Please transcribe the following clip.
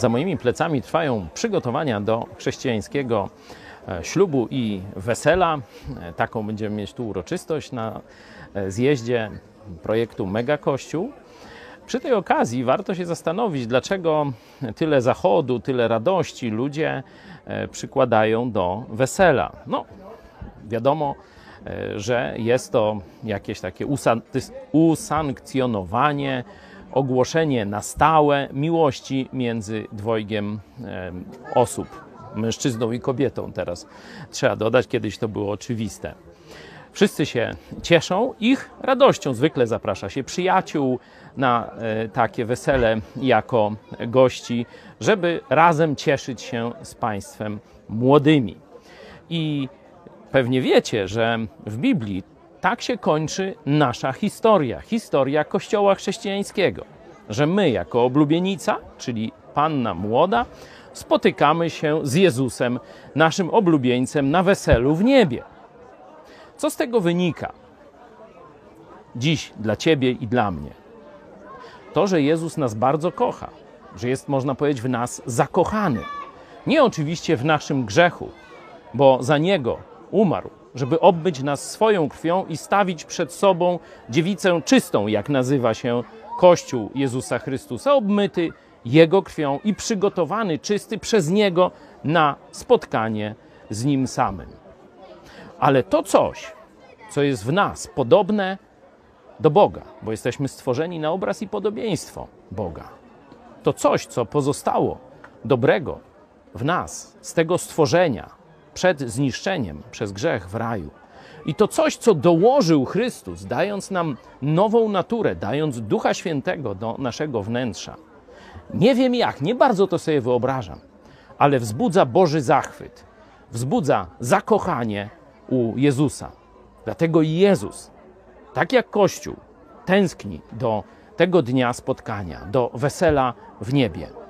Za moimi plecami trwają przygotowania do chrześcijańskiego e, ślubu i wesela. E, Taką będziemy mieć tu uroczystość na e, zjeździe projektu Mega Kościół. Przy tej okazji warto się zastanowić, dlaczego tyle zachodu, tyle radości ludzie przykładają do wesela. No, wiadomo, że jest to jakieś takie usankcjonowanie, ogłoszenie na stałe miłości między dwojgiem em, osób, mężczyzną i kobietą. Teraz trzeba dodać, kiedyś to było oczywiste. Wszyscy się cieszą, ich radością zwykle zaprasza się przyjaciół na e, takie wesele jako gości, żeby razem cieszyć się z państwem młodymi. I pewnie wiecie, że w Biblii tak się kończy nasza historia, historia Kościoła chrześcijańskiego, że my jako oblubienica, czyli panna młoda, spotykamy się z Jezusem, naszym oblubieńcem, na weselu w niebie. Co z tego wynika dziś dla Ciebie i dla mnie? To, że Jezus nas bardzo kocha, że jest, można powiedzieć, w nas zakochany. Nie oczywiście w naszym grzechu, bo za Niego umarł, żeby obmyć nas swoją krwią i stawić przed sobą dziewicę czystą, jak nazywa się Kościół Jezusa Chrystusa, obmyty Jego krwią i przygotowany czysty przez Niego na spotkanie z Nim samym. Ale to coś, co jest w nas podobne do Boga, bo jesteśmy stworzeni na obraz i podobieństwo Boga. To coś, co pozostało dobrego w nas, z tego stworzenia przed zniszczeniem przez grzech w raju. I to coś, co dołożył Chrystus, dając nam nową naturę, dając Ducha Świętego do naszego wnętrza. Nie wiem jak, nie bardzo to sobie wyobrażam, ale wzbudza Boży zachwyt, wzbudza zakochanie u Jezusa. Dlatego Jezus, tak jak Kościół, tęskni do tego dnia spotkania, do wesela w niebie.